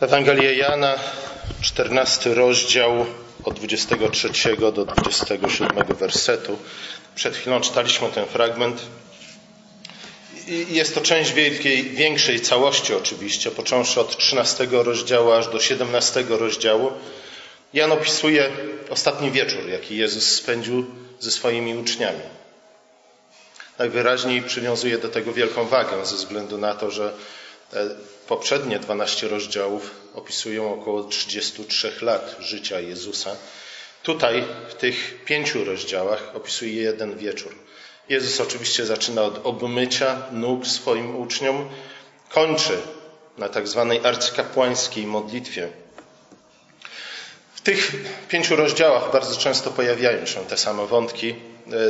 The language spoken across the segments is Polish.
Ewangelia Jana, 14 rozdział od 23 do 27 wersetu. Przed chwilą czytaliśmy ten fragment. Jest to część wielkiej, większej całości oczywiście, począwszy od 13 rozdziału aż do 17 rozdziału. Jan opisuje ostatni wieczór, jaki Jezus spędził ze swoimi uczniami. Najwyraźniej przywiązuje do tego wielką wagę ze względu na to, że poprzednie 12 rozdziałów opisują około 33 lat życia Jezusa. Tutaj, w tych pięciu rozdziałach, opisuje jeden wieczór. Jezus oczywiście zaczyna od obmycia nóg swoim uczniom, kończy na tak zwanej arcykapłańskiej modlitwie. W tych pięciu rozdziałach bardzo często pojawiają się te same wątki,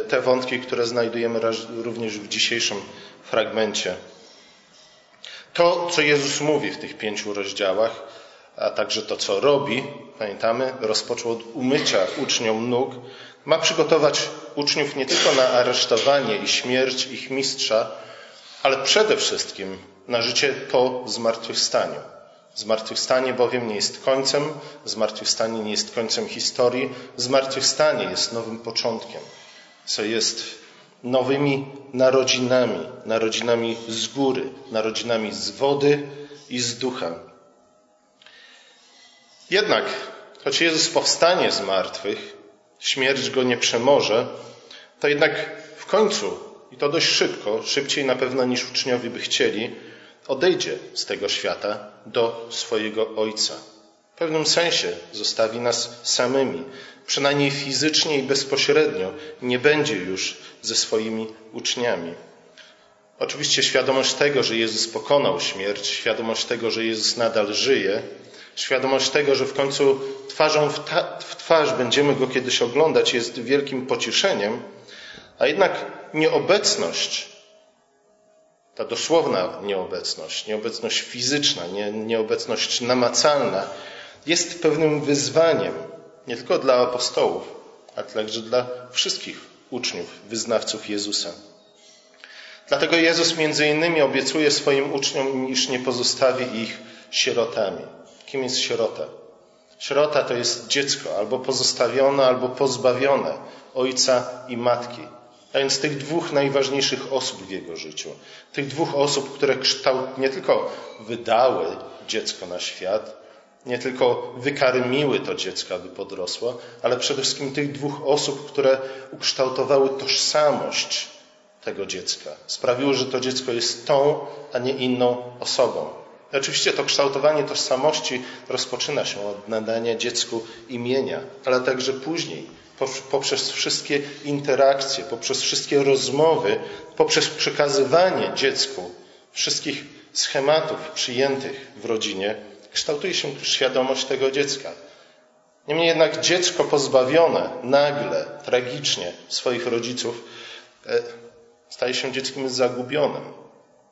te wątki, które znajdujemy również w dzisiejszym fragmencie. To, co Jezus mówi w tych pięciu rozdziałach, a także to, co robi, pamiętamy, rozpoczął od umycia uczniom nóg, ma przygotować uczniów nie tylko na aresztowanie i śmierć ich mistrza, ale przede wszystkim na życie po zmartwychwstaniu. Zmartwychwstanie bowiem nie jest końcem, zmartwychwstanie nie jest końcem historii, zmartwychwstanie jest nowym początkiem, co jest nowymi narodzinami, narodzinami z góry, narodzinami z wody i z ducha. Jednak, choć Jezus powstanie z martwych, śmierć go nie przemoże, to jednak w końcu, i to dość szybko, szybciej na pewno niż uczniowie by chcieli, odejdzie z tego świata do swojego Ojca. W pewnym sensie zostawi nas samymi, przynajmniej fizycznie i bezpośrednio, nie będzie już ze swoimi uczniami. Oczywiście świadomość tego, że Jezus pokonał śmierć, świadomość tego, że Jezus nadal żyje, świadomość tego, że w końcu twarzą w, ta, w twarz będziemy go kiedyś oglądać, jest wielkim pocieszeniem, a jednak nieobecność, ta dosłowna nieobecność, nieobecność fizyczna, nie, nieobecność namacalna, jest pewnym wyzwaniem nie tylko dla apostołów, ale także dla wszystkich uczniów, wyznawców Jezusa. Dlatego Jezus między innymi obiecuje swoim uczniom, iż nie pozostawi ich sierotami. Kim jest sierota? Sierota to jest dziecko, albo pozostawione, albo pozbawione ojca i matki. A więc tych dwóch najważniejszych osób w jego życiu. Tych dwóch osób, które kształt nie tylko wydały dziecko na świat, nie tylko wykarmiły to dziecko, aby podrosło, ale przede wszystkim tych dwóch osób, które ukształtowały tożsamość tego dziecka. Sprawiły, że to dziecko jest tą, a nie inną osobą. I oczywiście to kształtowanie tożsamości rozpoczyna się od nadania dziecku imienia, ale także później, poprzez wszystkie interakcje, poprzez wszystkie rozmowy, poprzez przekazywanie dziecku wszystkich schematów przyjętych w rodzinie, kształtuje się świadomość tego dziecka. Niemniej jednak dziecko pozbawione nagle, tragicznie swoich rodziców staje się dzieckiem zagubionym.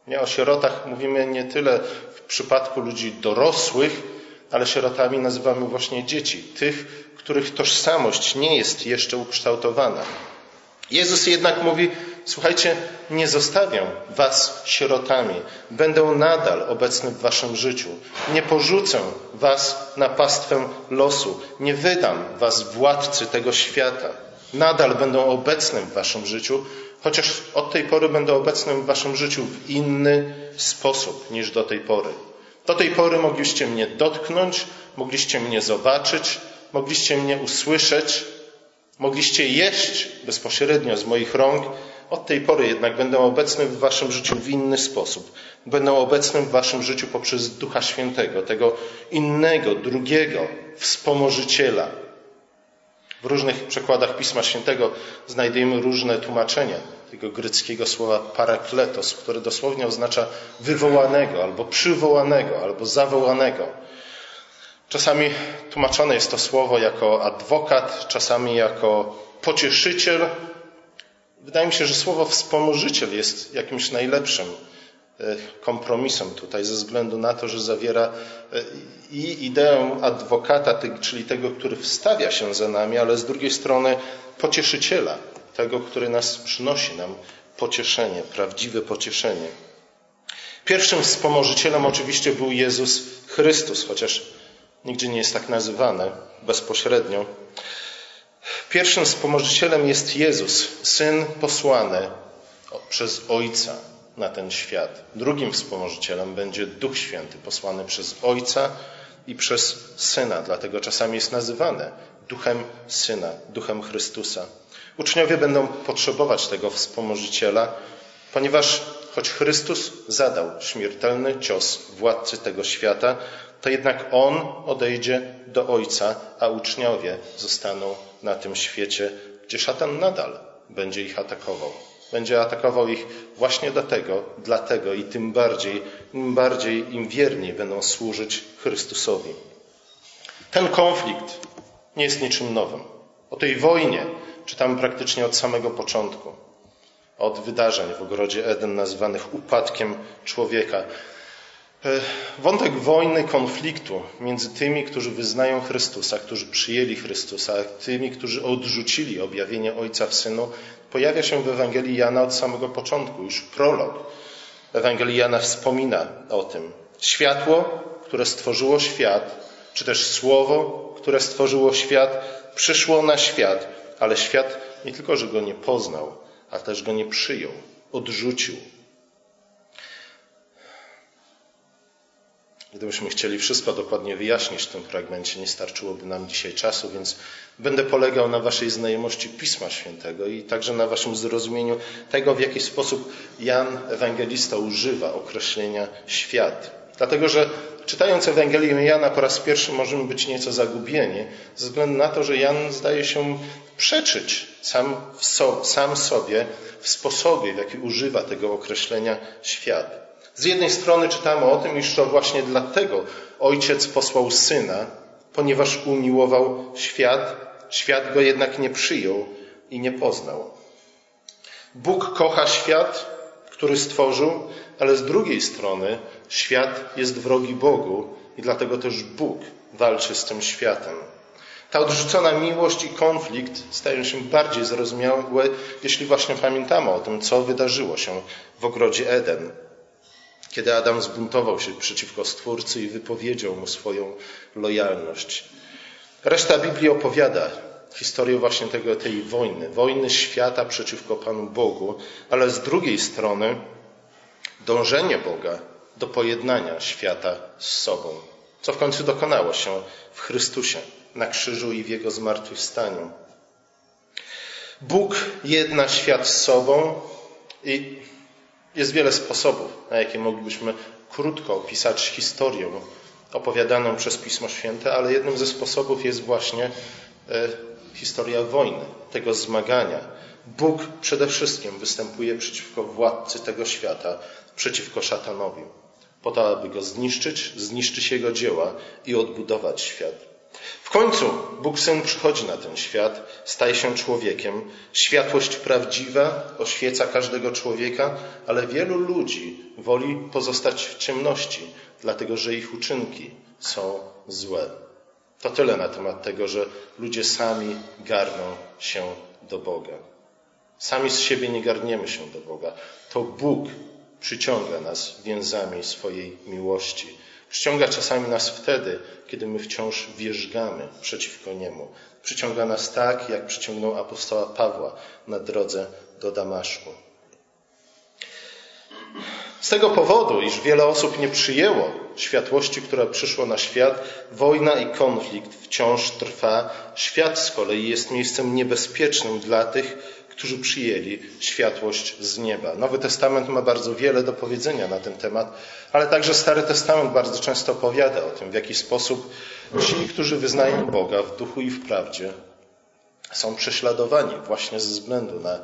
Nie o sierotach mówimy nie tyle w przypadku ludzi dorosłych, ale sierotami nazywamy właśnie dzieci, tych, których tożsamość nie jest jeszcze ukształtowana. Jezus jednak mówi: Słuchajcie, nie zostawię was sierotami, będę nadal obecny w waszym życiu, nie porzucę was na pastwę losu, nie wydam was władcy tego świata. Nadal będę obecnym w waszym życiu, chociaż od tej pory będę obecnym w waszym życiu w inny sposób niż do tej pory. Do tej pory mogliście mnie dotknąć, mogliście mnie zobaczyć, mogliście mnie usłyszeć, mogliście jeść bezpośrednio z moich rąk. Od tej pory jednak będę obecny w waszym życiu w inny sposób. Będę obecny w waszym życiu poprzez Ducha Świętego, tego innego, drugiego wspomożyciela. W różnych przekładach Pisma Świętego znajdujemy różne tłumaczenia tego greckiego słowa parakletos, które dosłownie oznacza wywołanego, albo przywołanego, albo zawołanego. Czasami tłumaczone jest to słowo jako adwokat, czasami jako pocieszyciel. Wydaje mi się, że słowo wspomożyciel jest jakimś najlepszym kompromisem tutaj, ze względu na to, że zawiera i ideę adwokata, czyli tego, który wstawia się za nami, ale z drugiej strony pocieszyciela, tego, który nas przynosi nam pocieszenie, prawdziwe pocieszenie. Pierwszym wspomożycielem oczywiście był Jezus Chrystus, chociaż nigdzie nie jest tak nazywany bezpośrednio. Pierwszym wspomożycielem jest Jezus, syn posłany przez Ojca na ten świat. Drugim wspomożycielem będzie Duch Święty, posłany przez Ojca i przez Syna, dlatego czasami jest nazywany Duchem Syna, Duchem Chrystusa. Uczniowie będą potrzebować tego wspomożyciela, ponieważ choć Chrystus zadał śmiertelny cios władcy tego świata, to jednak On odejdzie do Ojca, a uczniowie zostaną na tym świecie, gdzie szatan nadal będzie ich atakował. Będzie atakował ich właśnie dlatego, dlatego i tym bardziej, im bardziej, im wierniej będą służyć Chrystusowi. Ten konflikt nie jest niczym nowym. O tej wojnie czytamy praktycznie od samego początku. Od wydarzeń w ogrodzie Eden nazywanych upadkiem człowieka. E, wątek wojny, konfliktu między tymi, którzy wyznają Chrystusa, którzy przyjęli Chrystusa, a tymi, którzy odrzucili objawienie Ojca w Synu, pojawia się w Ewangelii Jana od samego początku. Już prolog Ewangelii Jana wspomina o tym. Światło, które stworzyło świat, czy też słowo, które stworzyło świat, przyszło na świat, ale świat nie tylko, że go nie poznał, a też go nie przyjął, odrzucił, Gdybyśmy chcieli wszystko dokładnie wyjaśnić w tym fragmencie, nie starczyłoby nam dzisiaj czasu, więc będę polegał na Waszej znajomości Pisma Świętego i także na Waszym zrozumieniu tego, w jaki sposób Jan Ewangelista używa określenia świat. Dlatego, że czytając Ewangelię Jana po raz pierwszy możemy być nieco zagubieni, ze względu na to, że Jan zdaje się przeczyć sam, so, sam sobie w sposobie, w jaki używa tego określenia świat. Z jednej strony czytamy o tym, iż to właśnie dlatego ojciec posłał syna, ponieważ umiłował świat, świat go jednak nie przyjął i nie poznał. Bóg kocha świat, który stworzył, ale z drugiej strony świat jest wrogi Bogu i dlatego też Bóg walczy z tym światem. Ta odrzucona miłość i konflikt stają się bardziej zrozumiałe, jeśli właśnie pamiętamy o tym, co wydarzyło się w ogrodzie Eden kiedy Adam zbuntował się przeciwko Stwórcy i wypowiedział mu swoją lojalność. Reszta Biblii opowiada historię właśnie tego, tej wojny, wojny świata przeciwko Panu Bogu, ale z drugiej strony dążenie Boga do pojednania świata z sobą, co w końcu dokonało się w Chrystusie, na krzyżu i w Jego zmartwychwstaniu. Bóg jedna świat z sobą i jest wiele sposobów, na jakie moglibyśmy krótko opisać historię opowiadaną przez Pismo Święte, ale jednym ze sposobów jest właśnie e, historia wojny, tego zmagania. Bóg przede wszystkim występuje przeciwko władcy tego świata, przeciwko szatanowi, po to, aby go zniszczyć, zniszczyć jego dzieła i odbudować świat. W końcu Bóg Syn przychodzi na ten świat, staje się człowiekiem. Światłość prawdziwa oświeca każdego człowieka, ale wielu ludzi woli pozostać w ciemności, dlatego że ich uczynki są złe. To tyle na temat tego, że ludzie sami garną się do Boga. Sami z siebie nie garniemy się do Boga. To Bóg przyciąga nas więzami swojej miłości. Przyciąga czasami nas wtedy, kiedy my wciąż wierzgamy przeciwko Niemu. Przyciąga nas tak, jak przyciągnął apostoła Pawła na drodze do Damaszku. Z tego powodu, iż wiele osób nie przyjęło światłości, która przyszła na świat, wojna i konflikt wciąż trwa. Świat z kolei jest miejscem niebezpiecznym dla tych, którzy przyjęli światłość z nieba. Nowy Testament ma bardzo wiele do powiedzenia na ten temat, ale także Stary Testament bardzo często opowiada o tym, w jaki sposób ci, którzy wyznają Boga w duchu i w prawdzie, są prześladowani właśnie ze względu na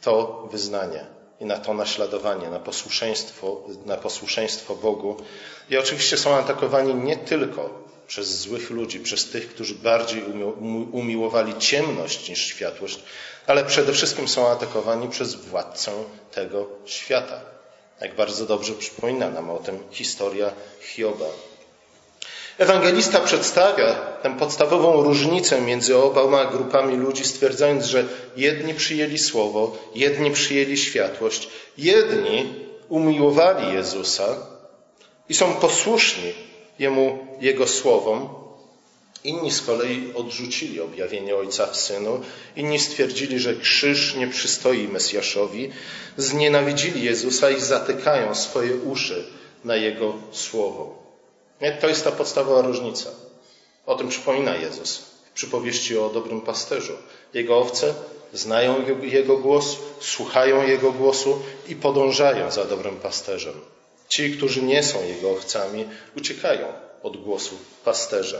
to wyznanie i na to naśladowanie, na posłuszeństwo, na posłuszeństwo Bogu. I oczywiście są atakowani nie tylko przez złych ludzi, przez tych, którzy bardziej umiłowali ciemność niż światłość, ale przede wszystkim są atakowani przez władcę tego świata. Jak bardzo dobrze przypomina nam o tym historia Hioba. Ewangelista przedstawia tę podstawową różnicę między oboma grupami ludzi, stwierdzając, że jedni przyjęli słowo, jedni przyjęli światłość, jedni umiłowali Jezusa i są posłuszni Jemu, Jego słowom, Inni z kolei odrzucili objawienie Ojca w Synu, inni stwierdzili, że krzyż nie przystoi Mesjaszowi, znienawidzili Jezusa i zatykają swoje uszy na Jego słowo. To jest ta podstawowa różnica. O tym przypomina Jezus w przypowieści o dobrym pasterzu. Jego owce znają Jego głos, słuchają Jego głosu i podążają za dobrym pasterzem. Ci, którzy nie są Jego owcami, uciekają od głosu pasterza.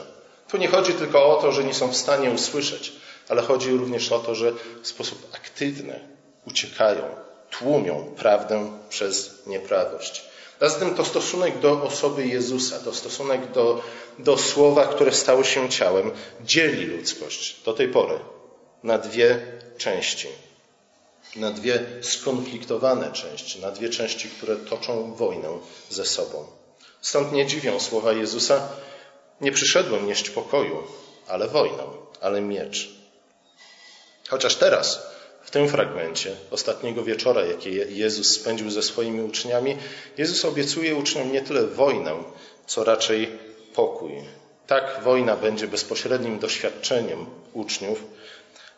Tu nie chodzi tylko o to, że nie są w stanie usłyszeć, ale chodzi również o to, że w sposób aktywny uciekają, tłumią prawdę przez nieprawość. Zatem to stosunek do osoby Jezusa, to stosunek do, do słowa, które stało się ciałem, dzieli ludzkość do tej pory na dwie części. Na dwie skonfliktowane części, na dwie części, które toczą wojnę ze sobą. Stąd nie dziwią słowa Jezusa, nie przyszedłem nieść pokoju, ale wojnę, ale miecz. Chociaż teraz, w tym fragmencie ostatniego wieczora, jaki Jezus spędził ze swoimi uczniami, Jezus obiecuje uczniom nie tyle wojnę, co raczej pokój. Tak, wojna będzie bezpośrednim doświadczeniem uczniów.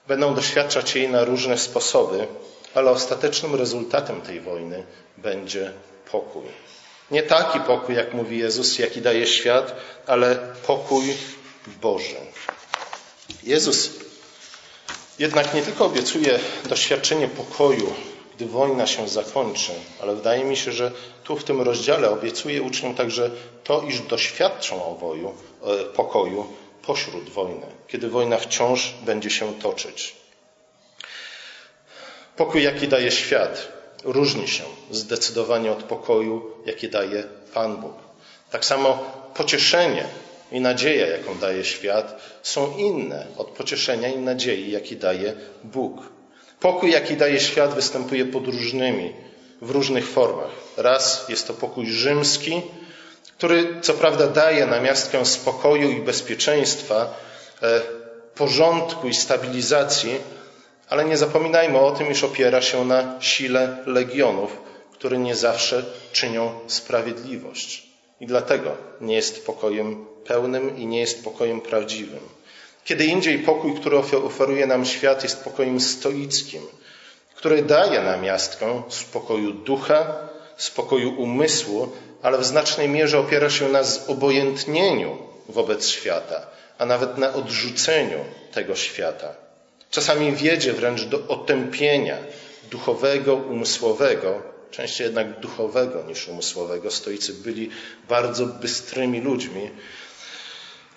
Będą doświadczać jej na różne sposoby, ale ostatecznym rezultatem tej wojny będzie pokój. Nie taki pokój, jak mówi Jezus, jaki daje świat, ale pokój Boży. Jezus jednak nie tylko obiecuje doświadczenie pokoju, gdy wojna się zakończy, ale wydaje mi się, że tu w tym rozdziale obiecuje uczniom także to, iż doświadczą oboju, e, pokoju pośród wojny, kiedy wojna wciąż będzie się toczyć. Pokój, jaki daje świat, różni się zdecydowanie od pokoju, jaki daje Pan Bóg. Tak samo pocieszenie i nadzieja, jaką daje świat, są inne od pocieszenia i nadziei, jaki daje Bóg. Pokój, jaki daje świat, występuje pod różnymi, w różnych formach. Raz jest to pokój rzymski, który co prawda daje namiastkę spokoju i bezpieczeństwa, e, porządku i stabilizacji, ale nie zapominajmy o tym, iż opiera się na sile legionów, które nie zawsze czynią sprawiedliwość. I dlatego nie jest pokojem pełnym i nie jest pokojem prawdziwym. Kiedy indziej pokój, który oferuje nam świat, jest pokojem stoickim, który daje nam miastkę spokoju ducha, spokoju umysłu, ale w znacznej mierze opiera się na zobojętnieniu wobec świata, a nawet na odrzuceniu tego świata. Czasami wiedzie wręcz do otępienia duchowego, umysłowego, częściej jednak duchowego niż umysłowego. Stoicy byli bardzo bystrymi ludźmi,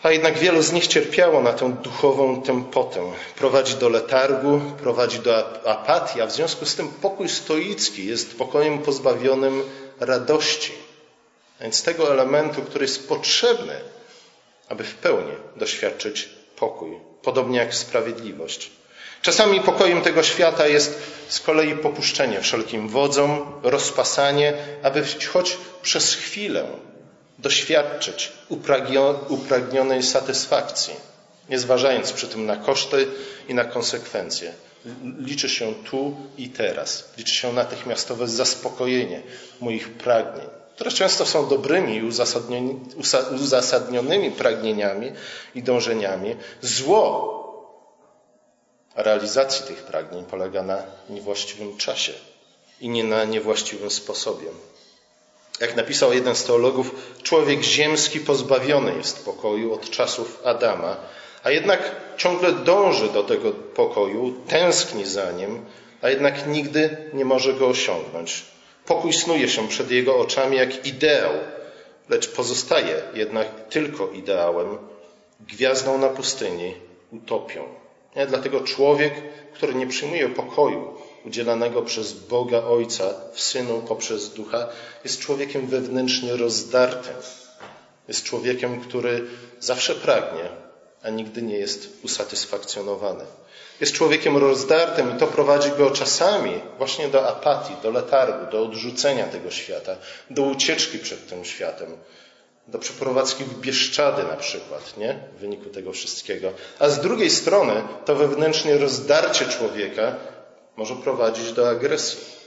a jednak wielu z nich cierpiało na tę duchową tempotę. Prowadzi do letargu, prowadzi do apatii, a w związku z tym pokój stoicki jest pokojem pozbawionym radości. A więc tego elementu, który jest potrzebny, aby w pełni doświadczyć pokój, podobnie jak sprawiedliwość. Czasami pokojem tego świata jest z kolei popuszczenie wszelkim wodzom, rozpasanie, aby choć przez chwilę doświadczyć upragnionej satysfakcji, nie zważając przy tym na koszty i na konsekwencje. Liczy się tu i teraz. Liczy się natychmiastowe zaspokojenie moich pragnień, które często są dobrymi i uzasadnionymi pragnieniami i dążeniami. Zło realizacji tych pragnień polega na niewłaściwym czasie i nie na niewłaściwym sposobie. Jak napisał jeden z teologów, człowiek ziemski pozbawiony jest pokoju od czasów Adama, a jednak ciągle dąży do tego pokoju, tęskni za nim, a jednak nigdy nie może go osiągnąć. Pokój snuje się przed jego oczami jak ideał, lecz pozostaje jednak tylko ideałem, gwiazdą na pustyni, utopią. Nie? Dlatego człowiek, który nie przyjmuje pokoju udzielanego przez Boga Ojca w Synu poprzez Ducha, jest człowiekiem wewnętrznie rozdartym. Jest człowiekiem, który zawsze pragnie, a nigdy nie jest usatysfakcjonowany. Jest człowiekiem rozdartym i to prowadzi go czasami właśnie do apatii, do letargu, do odrzucenia tego świata, do ucieczki przed tym światem, do przeprowadzki w Bieszczady na przykład, nie? W wyniku tego wszystkiego. A z drugiej strony to wewnętrznie rozdarcie człowieka może prowadzić do agresji.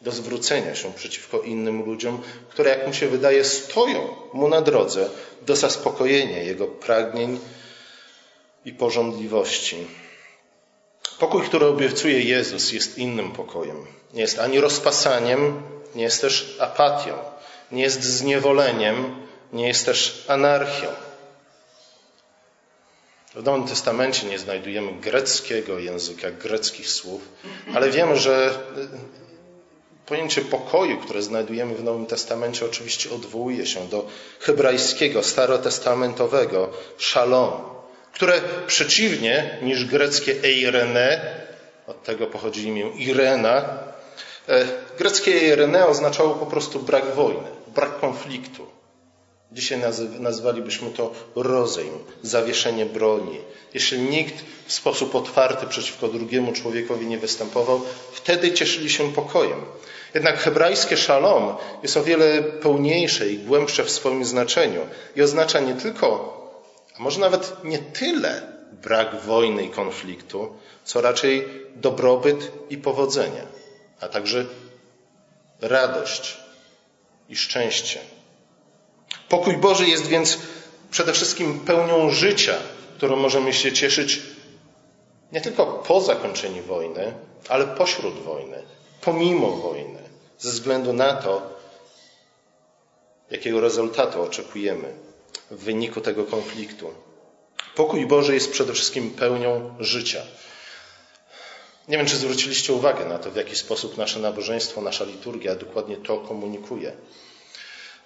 do zwrócenia się przeciwko innym ludziom, które, jak mu się wydaje, stoją mu na drodze do zaspokojenia jego pragnień i porządliwości. Pokój, który obiecuje Jezus, jest innym pokojem. Nie jest ani rozpasaniem, nie jest też apatią, nie jest zniewoleniem, nie jest też anarchią. W Nowym Testamencie nie znajdujemy greckiego języka, greckich słów, ale wiemy, że y, pojęcie pokoju, które znajdujemy w Nowym Testamencie, oczywiście odwołuje się do hebrajskiego, starotestamentowego shalom, które przeciwnie niż greckie eirene, od tego pochodzi imię Irena, e, greckie eirene oznaczało po prostu brak wojny, brak konfliktu. Dzisiaj nazwalibyśmy to rozejm, zawieszenie broni. Jeśli nikt w sposób otwarty przeciwko drugiemu człowiekowi nie występował, wtedy cieszyli się pokojem. Jednak hebrajskie szalom jest o wiele pełniejsze i głębsze w swoim znaczeniu i oznacza nie tylko, a może nawet nie tyle brak wojny i konfliktu, co raczej dobrobyt i powodzenie, a także radość i szczęście. Pokój Boży jest więc przede wszystkim pełnią życia, którą możemy się cieszyć nie tylko po zakończeniu wojny, ale pośród wojny, pomimo wojny, ze względu na to, jakiego rezultatu oczekujemy w wyniku tego konfliktu. Pokój Boży jest przede wszystkim pełnią życia. Nie wiem, czy zwróciliście uwagę na to, w jaki sposób nasze nabożeństwo, nasza liturgia dokładnie to komunikuje.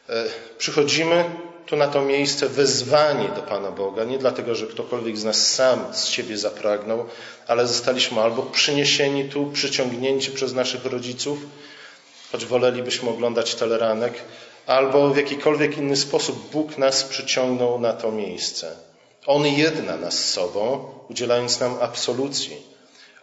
E, przychodzimy tu na to miejsce wezwani do Pana Boga, nie dlatego, że ktokolwiek z nas sam z siebie zapragnął, ale zostaliśmy albo przyniesieni tu, przyciągnięci przez naszych rodziców, choć wolelibyśmy oglądać teleranek, albo w jakikolwiek inny sposób Bóg nas przyciągnął na to miejsce. On jedna nas sobą, udzielając nam absolucji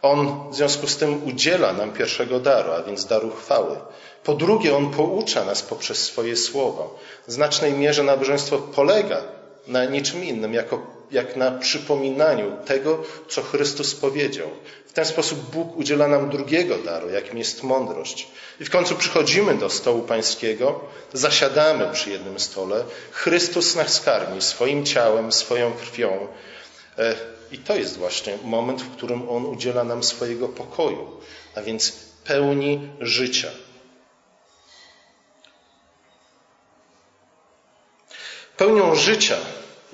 on w związku z tym udziela nam pierwszego daru, a więc daru chwały. Po drugie, On poucza nas poprzez swoje słowo. W znacznej mierze nabożeństwo polega na niczym innym, jako, jak na przypominaniu tego, co Chrystus powiedział. W ten sposób Bóg udziela nam drugiego daru, jakim jest mądrość. I w końcu przychodzimy do stołu pańskiego, zasiadamy przy jednym stole. Chrystus nas karmi swoim ciałem, swoją krwią. I to jest właśnie moment, w którym On udziela nam swojego pokoju, a więc pełni życia. Pełnią życia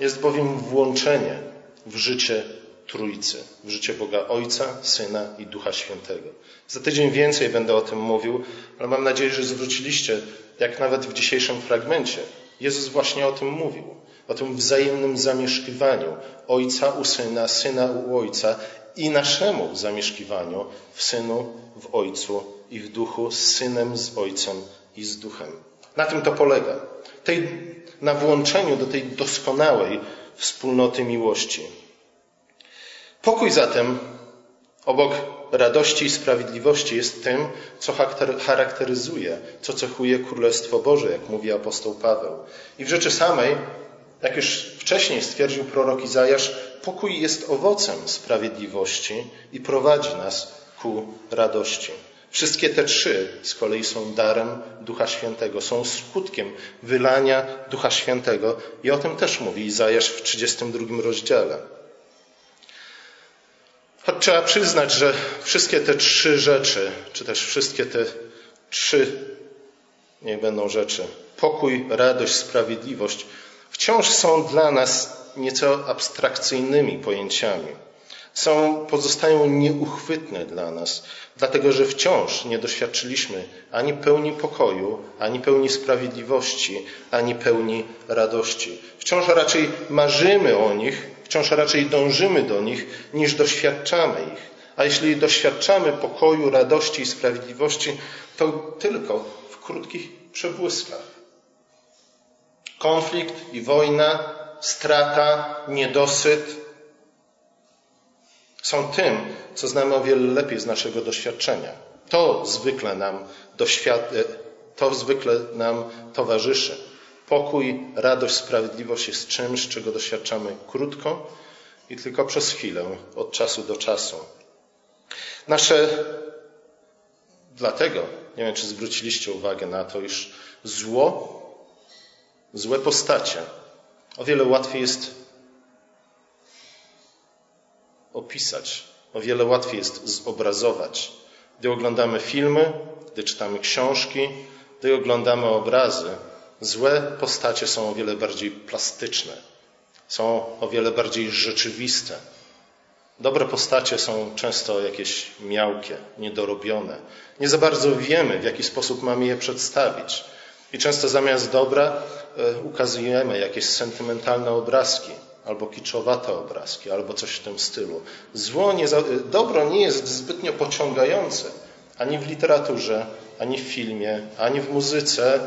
jest bowiem włączenie w życie Trójcy, w życie Boga Ojca, Syna i Ducha Świętego. Za tydzień więcej będę o tym mówił, ale mam nadzieję, że zwróciliście, jak nawet w dzisiejszym fragmencie, Jezus właśnie o tym mówił o tym wzajemnym zamieszkiwaniu Ojca u Syna, Syna u Ojca i naszemu zamieszkiwaniu w Synu, w Ojcu i w Duchu, z Synem, z Ojcem i z Duchem. Na tym to polega. Tej, na włączeniu do tej doskonałej wspólnoty miłości. Pokój zatem, obok radości i sprawiedliwości, jest tym, co charakteryzuje, co cechuje Królestwo Boże, jak mówi apostoł Paweł. I w rzeczy samej jak już wcześniej stwierdził prorok Izajasz, pokój jest owocem sprawiedliwości i prowadzi nas ku radości. Wszystkie te trzy z kolei są darem Ducha Świętego, są skutkiem wylania Ducha Świętego i o tym też mówi Izajasz w 32 rozdziale. Choć trzeba przyznać, że wszystkie te trzy rzeczy, czy też wszystkie te trzy, niech będą rzeczy, pokój, radość, sprawiedliwość, wciąż są dla nas nieco abstrakcyjnymi pojęciami. Są, pozostają nieuchwytne dla nas, dlatego że wciąż nie doświadczyliśmy ani pełni pokoju, ani pełni sprawiedliwości, ani pełni radości. Wciąż raczej marzymy o nich, wciąż raczej dążymy do nich, niż doświadczamy ich. A jeśli doświadczamy pokoju, radości i sprawiedliwości, to tylko w krótkich przebłyskach. Konflikt i wojna, strata, niedosyt są tym, co znamy o wiele lepiej z naszego doświadczenia. To zwykle nam, doświad... to zwykle nam towarzyszy. Pokój, radość, sprawiedliwość jest czymś, czego doświadczamy krótko i tylko przez chwilę, od czasu do czasu. Nasze, dlatego nie wiem czy zwróciliście uwagę na to, iż zło, złe postacie o wiele łatwiej jest opisać, o wiele łatwiej jest zobrazować. Gdy oglądamy filmy, gdy czytamy książki, gdy oglądamy obrazy, złe postacie są o wiele bardziej plastyczne, są o wiele bardziej rzeczywiste. Dobre postacie są często jakieś miałkie, niedorobione. Nie za bardzo wiemy, w jaki sposób mamy je przedstawić. I często zamiast dobra e, ukazujemy jakieś sentymentalne obrazki, albo kiczowate obrazki, albo coś w tym stylu. Zło nie, dobro nie jest zbytnio pociągające ani w literaturze, ani w filmie, ani w muzyce,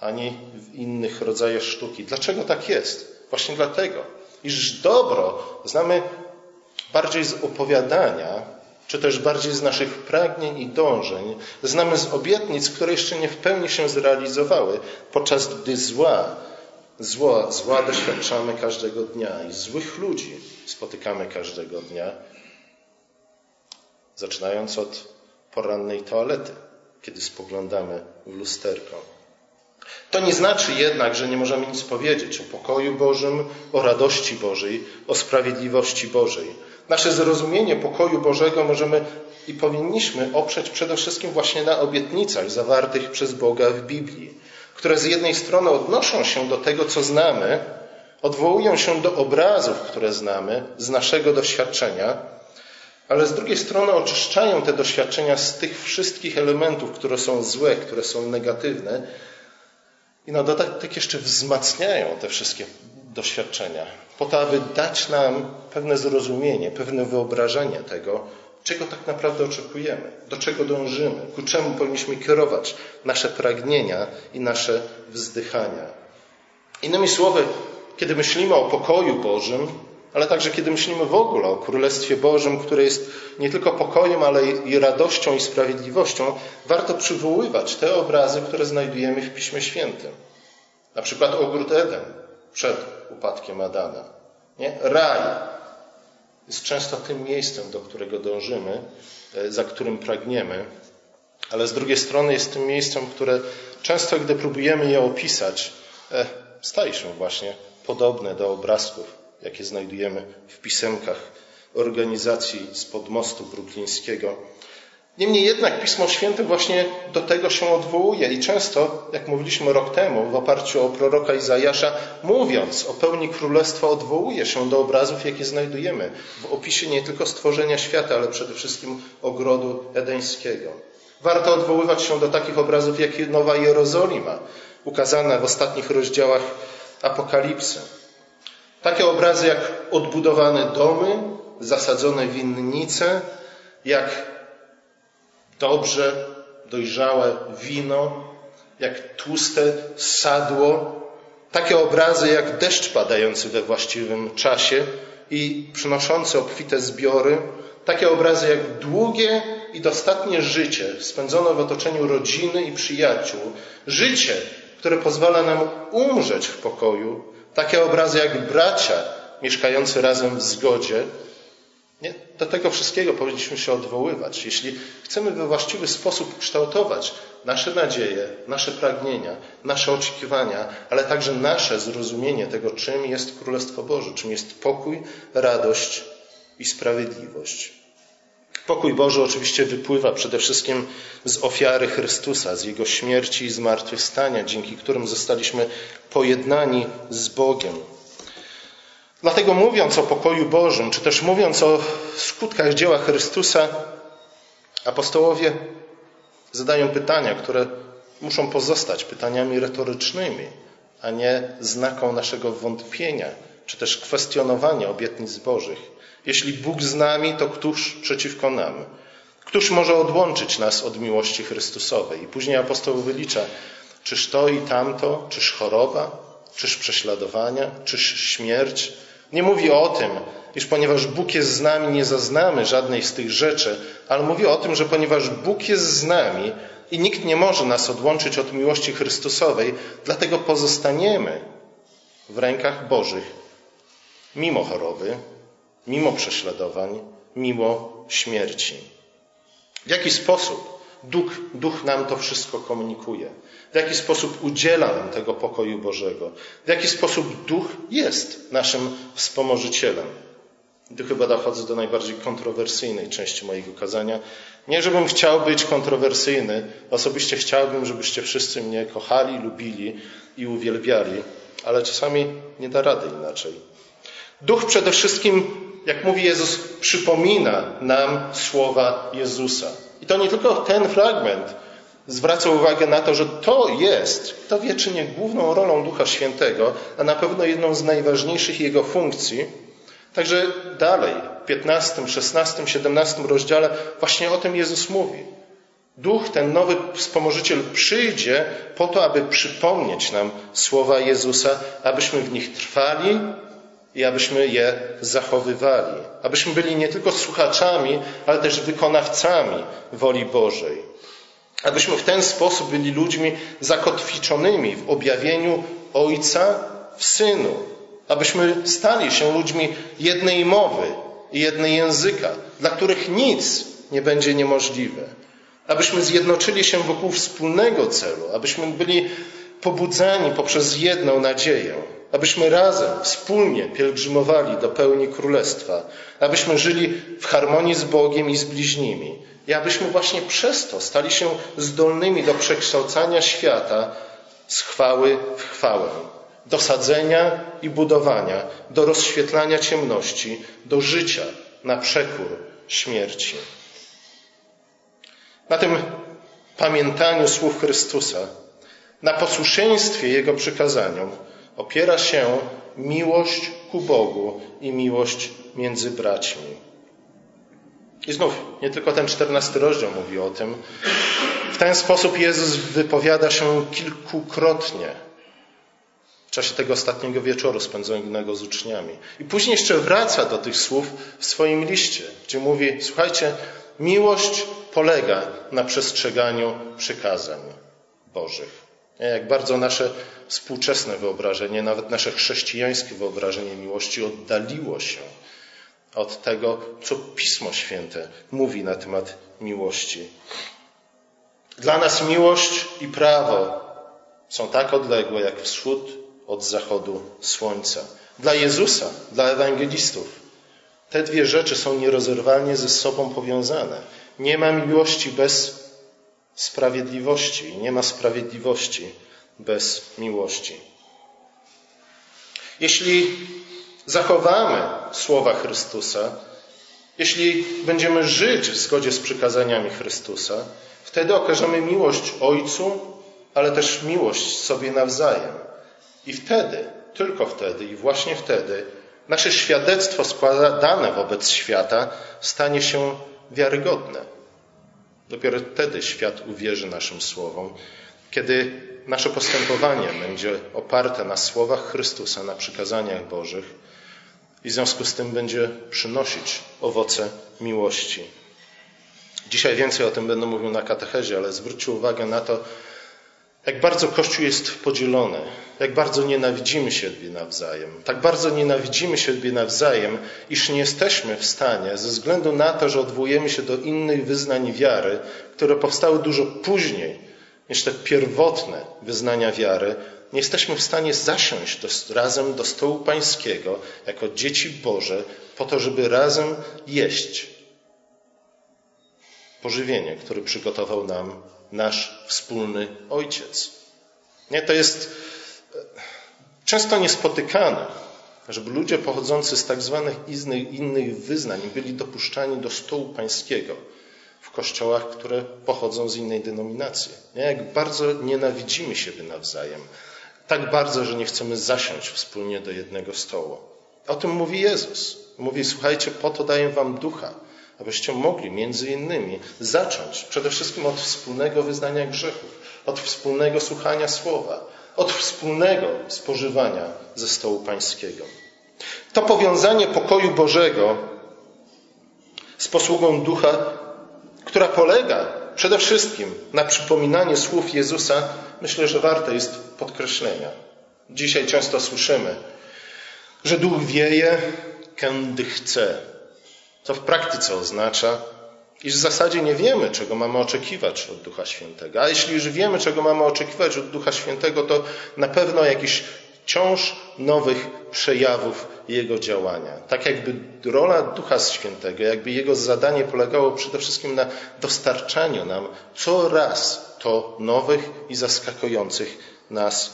ani w innych rodzajach sztuki. Dlaczego tak jest? Właśnie dlatego, iż dobro znamy bardziej z opowiadania, czy też bardziej z naszych pragnień i dążeń, znamy z obietnic, które jeszcze nie w pełni się zrealizowały, podczas gdy zła, zła, zła doświadczamy każdego dnia i złych ludzi spotykamy każdego dnia, zaczynając od porannej toalety, kiedy spoglądamy w lusterko. To nie znaczy jednak, że nie możemy nic powiedzieć o pokoju Bożym, o radości Bożej, o sprawiedliwości Bożej. Nasze zrozumienie pokoju Bożego możemy i powinniśmy oprzeć przede wszystkim właśnie na obietnicach zawartych przez Boga w Biblii, które z jednej strony odnoszą się do tego, co znamy, odwołują się do obrazów, które znamy z naszego doświadczenia, ale z drugiej strony oczyszczają te doświadczenia z tych wszystkich elementów, które są złe, które są negatywne i na dodatek jeszcze wzmacniają te wszystkie doświadczenia, po to, aby dać nam pewne zrozumienie, pewne wyobrażenie tego, czego tak naprawdę oczekujemy, do czego dążymy, ku czemu powinniśmy kierować nasze pragnienia i nasze wzdychania. Innymi słowy, kiedy myślimy o pokoju Bożym, ale także kiedy myślimy w ogóle o Królestwie Bożym, które jest nie tylko pokojem, ale i radością i sprawiedliwością, warto przywoływać te obrazy, które znajdujemy w Piśmie Świętym. Na przykład ogród Eden przed upadkiem Adana. Nie? Raj jest często tym miejscem, do którego dążymy, e, za którym pragniemy, ale z drugiej strony jest tym miejscem, które często, gdy próbujemy je opisać, e, staje się właśnie podobne do obrazków jakie znajdujemy w pisemkach organizacji spod mostu bruklińskiego. Niemniej jednak Pismo Święte właśnie do tego się odwołuje i często, jak mówiliśmy rok temu, w oparciu o proroka Izajasza, mówiąc o pełni królestwa, odwołuje się do obrazów, jakie znajdujemy w opisie nie tylko stworzenia świata, ale przede wszystkim ogrodu edeńskiego. Warto odwoływać się do takich obrazów, jak Nowa Jerozolima, ukazana w ostatnich rozdziałach Apokalipsy. Takie obrazy jak odbudowane domy, zasadzone winnice, jak dobrze dojrzałe wino, jak tłuste sadło, takie obrazy jak deszcz padający we właściwym czasie i przynoszący obfite zbiory, takie obrazy jak długie i dostatnie życie spędzone w otoczeniu rodziny i przyjaciół, życie, które pozwala nam umrzeć w pokoju, takie obrazy jak bracia mieszkający razem w zgodzie. Nie? Do tego wszystkiego powinniśmy się odwoływać. Jeśli chcemy we właściwy sposób kształtować nasze nadzieje, nasze pragnienia, nasze oczekiwania, ale także nasze zrozumienie tego, czym jest Królestwo Boże, czym jest pokój, radość i sprawiedliwość. Pokój Boży oczywiście wypływa przede wszystkim z ofiary Chrystusa, z Jego śmierci i zmartwychwstania, dzięki którym zostaliśmy pojednani z Bogiem. Dlatego mówiąc o pokoju Bożym, czy też mówiąc o skutkach dzieła Chrystusa, apostołowie zadają pytania, które muszą pozostać pytaniami retorycznymi, a nie znaką naszego wątpienia, czy też kwestionowania obietnic Bożych. Jeśli Bóg z nami, to któż przeciwko nam? Któż może odłączyć nas od miłości Chrystusowej? I później apostoł wylicza, czyż to i tamto, czyż choroba, czyż prześladowania, czyż śmierć? Nie mówi o tym, iż ponieważ Bóg jest z nami, nie zaznamy żadnej z tych rzeczy, ale mówi o tym, że ponieważ Bóg jest z nami i nikt nie może nas odłączyć od miłości Chrystusowej, dlatego pozostaniemy w rękach Bożych, mimo choroby, mimo prześladowań, mimo śmierci. W jaki sposób Duch, Duch nam to wszystko komunikuje. W jaki sposób udziela nam tego pokoju Bożego. W jaki sposób Duch jest naszym wspomożycielem. Tu chyba dochodzę do najbardziej kontrowersyjnej części mojego kazania. Nie, żebym chciał być kontrowersyjny. Osobiście chciałbym, żebyście wszyscy mnie kochali, lubili i uwielbiali, ale czasami nie da rady inaczej. Duch przede wszystkim, jak mówi Jezus, przypomina nam słowa Jezusa. I to nie tylko ten fragment zwraca uwagę na to, że to jest, kto wie czy nie główną rolą Ducha Świętego, a na pewno jedną z najważniejszych jego funkcji. Także dalej, w 15, 16, 17 rozdziale właśnie o tym Jezus mówi. Duch, ten nowy wspomożyciel przyjdzie po to, aby przypomnieć nam słowa Jezusa, abyśmy w nich trwali i abyśmy je zachowywali. Abyśmy byli nie tylko słuchaczami, ale też wykonawcami woli Bożej. Abyśmy w ten sposób byli ludźmi zakotwiczonymi w objawieniu Ojca w Synu. Abyśmy stali się ludźmi jednej mowy i jednej języka, dla których nic nie będzie niemożliwe. Abyśmy zjednoczyli się wokół wspólnego celu, abyśmy byli pobudzani poprzez jedną nadzieję, abyśmy razem, wspólnie pielgrzymowali do pełni królestwa, abyśmy żyli w harmonii z Bogiem i z bliźnimi, i abyśmy właśnie przez to stali się zdolnymi do przekształcania świata z chwały w chwałę, do sadzenia i budowania, do rozświetlania ciemności, do życia na przekór śmierci. Na tym pamiętaniu słów Chrystusa, na posłuszeństwie Jego przykazaniom opiera się miłość ku Bogu i miłość między braćmi. I znów, nie tylko ten czternasty rozdział mówi o tym. W ten sposób Jezus wypowiada się kilkukrotnie w czasie tego ostatniego wieczoru spędzonego z uczniami. I później jeszcze wraca do tych słów w swoim liście, gdzie mówi: Słuchajcie, miłość polega na przestrzeganiu przykazań Bożych. Jak bardzo nasze współczesne wyobrażenie, nawet nasze chrześcijańskie wyobrażenie miłości oddaliło się od tego, co Pismo Święte mówi na temat miłości. Dla nas miłość i prawo są tak odległe jak wschód od zachodu słońca. Dla Jezusa, dla ewangelistów, te dwie rzeczy są nierozerwalnie ze sobą powiązane. Nie ma miłości bez sprawiedliwości, nie ma sprawiedliwości bez miłości. Jeśli zachowamy słowa Chrystusa, jeśli będziemy żyć w zgodzie z przykazaniami Chrystusa, wtedy okażemy miłość Ojcu, ale też miłość sobie nawzajem. I wtedy, tylko wtedy i właśnie wtedy, nasze świadectwo składane wobec świata stanie się wiarygodne. Dopiero wtedy świat uwierzy naszym słowom, kiedy nasze postępowanie będzie oparte na słowach Chrystusa, na przykazaniach Bożych i w związku z tym będzie przynosić owoce miłości. Dzisiaj więcej o tym będę mówił na katechezie, ale zwróćcie uwagę na to, jak bardzo Kościół jest podzielony, jak bardzo nienawidzimy siebie nawzajem, tak bardzo nienawidzimy siebie nawzajem, iż nie jesteśmy w stanie, ze względu na to, że odwołujemy się do innych wyznań wiary, które powstały dużo później niż te pierwotne wyznania wiary, nie jesteśmy w stanie zasiąść do, razem do stołu pańskiego jako dzieci Boże po to, żeby razem jeść pożywienie, które przygotował nam nasz wspólny Ojciec. Nie, to jest e, często niespotykane, żeby ludzie pochodzący z tak zwanych innych wyznań byli dopuszczani do stołu pańskiego w kościołach, które pochodzą z innej denominacji. Nie? Jak bardzo nienawidzimy siebie nawzajem. Tak bardzo, że nie chcemy zasiąść wspólnie do jednego stołu. O tym mówi Jezus. Mówi, słuchajcie, po to daję wam ducha, abyście mogli między innymi zacząć przede wszystkim od wspólnego wyznania grzechów, od wspólnego słuchania słowa, od wspólnego spożywania ze stołu pańskiego. To powiązanie pokoju Bożego z posługą ducha, która polega przede wszystkim na przypominaniu słów Jezusa, myślę, że warte jest podkreślenia. Dzisiaj często słyszymy, że duch wieje, kiedy chce. Co w praktyce oznacza, iż w zasadzie nie wiemy, czego mamy oczekiwać od Ducha Świętego. A jeśli już wiemy, czego mamy oczekiwać od Ducha Świętego, to na pewno jakiś wciąż nowych przejawów Jego działania. Tak jakby rola Ducha Świętego, jakby Jego zadanie polegało przede wszystkim na dostarczaniu nam coraz to nowych i zaskakujących nas,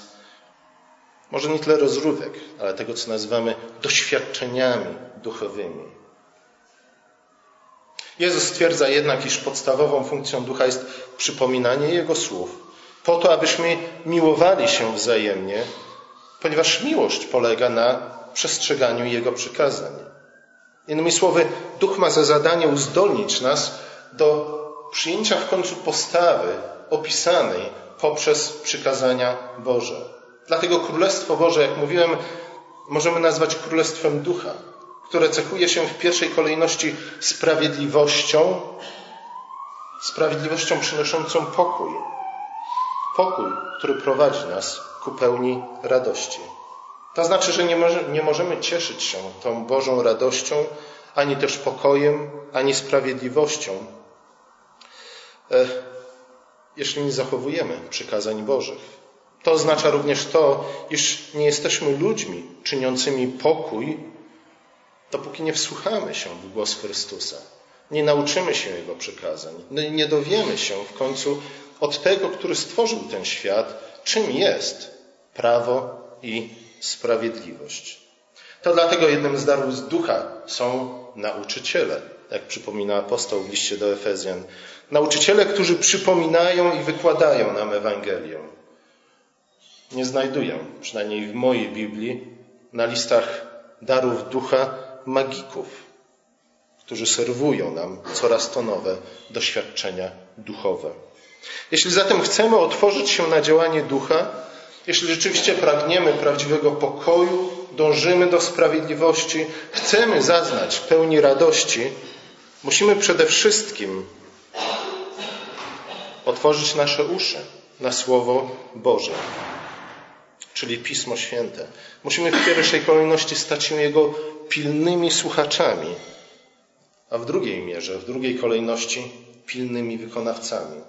może nie tyle rozrywek, ale tego, co nazywamy doświadczeniami duchowymi. Jezus stwierdza jednak, iż podstawową funkcją ducha jest przypominanie Jego słów, po to, abyśmy miłowali się wzajemnie ponieważ miłość polega na przestrzeganiu Jego przykazań. Innymi słowy, Duch ma za zadanie uzdolnić nas do przyjęcia w końcu postawy opisanej poprzez przykazania Boże. Dlatego Królestwo Boże, jak mówiłem, możemy nazwać Królestwem Ducha, które cechuje się w pierwszej kolejności sprawiedliwością, sprawiedliwością przynoszącą pokój. Pokój, który prowadzi nas ku pełni radości. To znaczy, że nie, może, nie możemy cieszyć się tą Bożą radością, ani też pokojem, ani sprawiedliwością, e, jeśli nie zachowujemy przykazań Bożych. To oznacza również to, iż nie jesteśmy ludźmi czyniącymi pokój, dopóki nie wsłuchamy się w głos Chrystusa. Nie nauczymy się Jego przykazań. Nie dowiemy się w końcu od tego, który stworzył ten świat, czym jest prawo i sprawiedliwość. To dlatego jednym z darów z ducha są nauczyciele, jak przypomina apostoł w liście do Efezjan. Nauczyciele, którzy przypominają i wykładają nam Ewangelię. Nie znajduję, przynajmniej w mojej Biblii, na listach darów ducha magików, którzy serwują nam coraz to nowe doświadczenia duchowe. Jeśli zatem chcemy otworzyć się na działanie ducha, jeśli rzeczywiście pragniemy prawdziwego pokoju, dążymy do sprawiedliwości, chcemy zaznać pełni radości, musimy przede wszystkim otworzyć nasze uszy na Słowo Boże, czyli Pismo Święte. Musimy w pierwszej kolejności stać się Jego pilnymi słuchaczami, a w drugiej mierze, w drugiej kolejności pilnymi wykonawcami.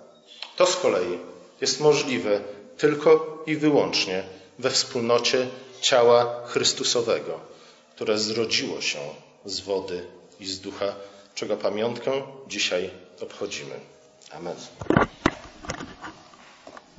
To z kolei jest możliwe tylko i wyłącznie we wspólnocie ciała Chrystusowego, które zrodziło się z wody i z ducha, czego pamiątkę dzisiaj obchodzimy. Amen.